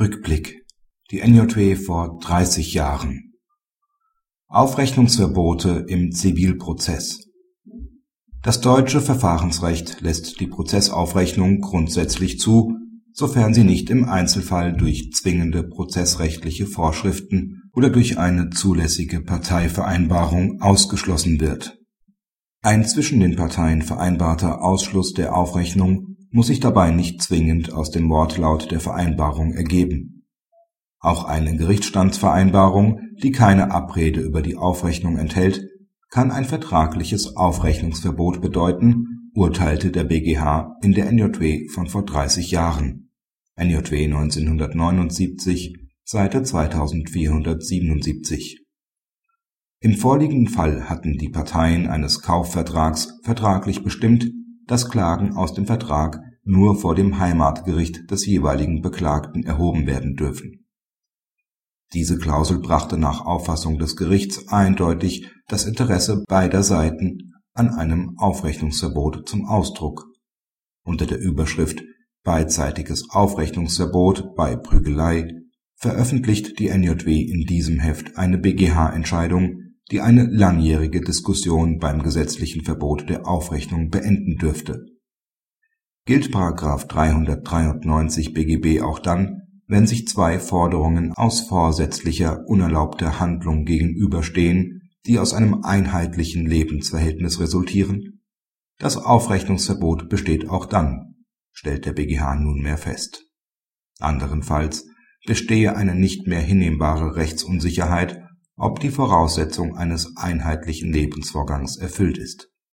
Rückblick. Die NJW vor 30 Jahren. Aufrechnungsverbote im Zivilprozess. Das deutsche Verfahrensrecht lässt die Prozessaufrechnung grundsätzlich zu, sofern sie nicht im Einzelfall durch zwingende prozessrechtliche Vorschriften oder durch eine zulässige Parteivereinbarung ausgeschlossen wird. Ein zwischen den Parteien vereinbarter Ausschluss der Aufrechnung muss sich dabei nicht zwingend aus dem Wortlaut der Vereinbarung ergeben. Auch eine Gerichtsstandsvereinbarung, die keine Abrede über die Aufrechnung enthält, kann ein vertragliches Aufrechnungsverbot bedeuten, urteilte der BGH in der NJW von vor 30 Jahren (NJW 1979, Seite 2477). Im vorliegenden Fall hatten die Parteien eines Kaufvertrags vertraglich bestimmt dass Klagen aus dem Vertrag nur vor dem Heimatgericht des jeweiligen Beklagten erhoben werden dürfen. Diese Klausel brachte nach Auffassung des Gerichts eindeutig das Interesse beider Seiten an einem Aufrechnungsverbot zum Ausdruck. Unter der Überschrift Beidseitiges Aufrechnungsverbot bei Prügelei veröffentlicht die NJW in diesem Heft eine BGH-Entscheidung die eine langjährige Diskussion beim gesetzlichen Verbot der Aufrechnung beenden dürfte. Gilt § 393 BGB auch dann, wenn sich zwei Forderungen aus vorsätzlicher unerlaubter Handlung gegenüberstehen, die aus einem einheitlichen Lebensverhältnis resultieren? Das Aufrechnungsverbot besteht auch dann, stellt der BGH nunmehr fest. Anderenfalls bestehe eine nicht mehr hinnehmbare Rechtsunsicherheit ob die Voraussetzung eines einheitlichen Lebensvorgangs erfüllt ist